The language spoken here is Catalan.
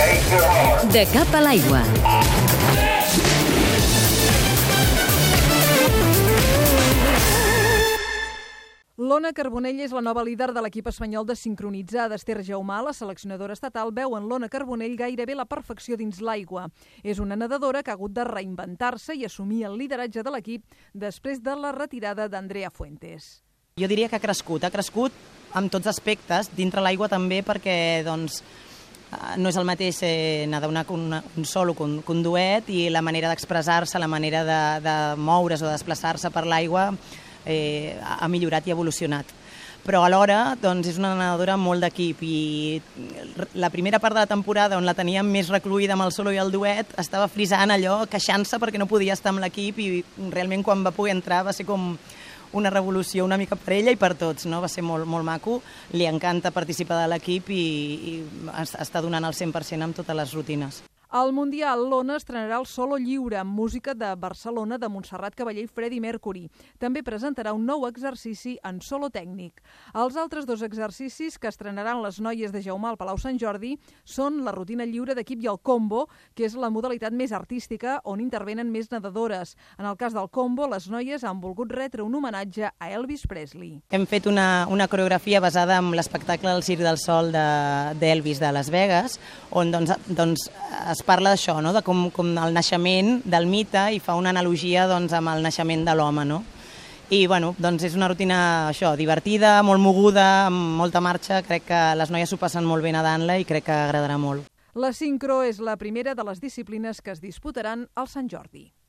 De cap a l'aigua. L'Ona Carbonell és la nova líder de l'equip espanyol de sincronitzar d'Ester Jaumà, la seleccionadora estatal, veu en l'Ona Carbonell gairebé la perfecció dins l'aigua. És una nedadora que ha hagut de reinventar-se i assumir el lideratge de l'equip després de la retirada d'Andrea Fuentes. Jo diria que ha crescut, ha crescut amb tots aspectes, dintre l'aigua també perquè doncs, no és el mateix eh, nedar una, una, un solo que un, un duet i la manera d'expressar-se, la manera de, de moure's o de desplaçar-se per l'aigua eh, ha millorat i evolucionat. Però alhora doncs, és una nedadora molt d'equip i la primera part de la temporada on la teníem més recluïda amb el solo i el duet estava frisant allò, queixant-se perquè no podia estar amb l'equip i realment quan va poder entrar va ser com una revolució una mica per ella i per tots, no? va ser molt, molt maco, li encanta participar de l'equip i, i està donant el 100% amb totes les rutines. Al Mundial, l'Ona estrenarà el solo lliure amb música de Barcelona de Montserrat Cavaller i Freddie Mercury. També presentarà un nou exercici en solo tècnic. Els altres dos exercicis que estrenaran les noies de Jaume al Palau Sant Jordi són la rutina lliure d'equip i el combo, que és la modalitat més artística on intervenen més nedadores. En el cas del combo, les noies han volgut retre un homenatge a Elvis Presley. Hem fet una, una coreografia basada en l'espectacle del Circ del Sol d'Elvis de, de Las Vegas, on doncs, doncs es es parla d'això, no? de com, com el naixement del mite i fa una analogia doncs, amb el naixement de l'home. No? I bueno, doncs és una rutina això, divertida, molt moguda, amb molta marxa. Crec que les noies s'ho passen molt bé nedant-la i crec que agradarà molt. La sincro és la primera de les disciplines que es disputaran al Sant Jordi.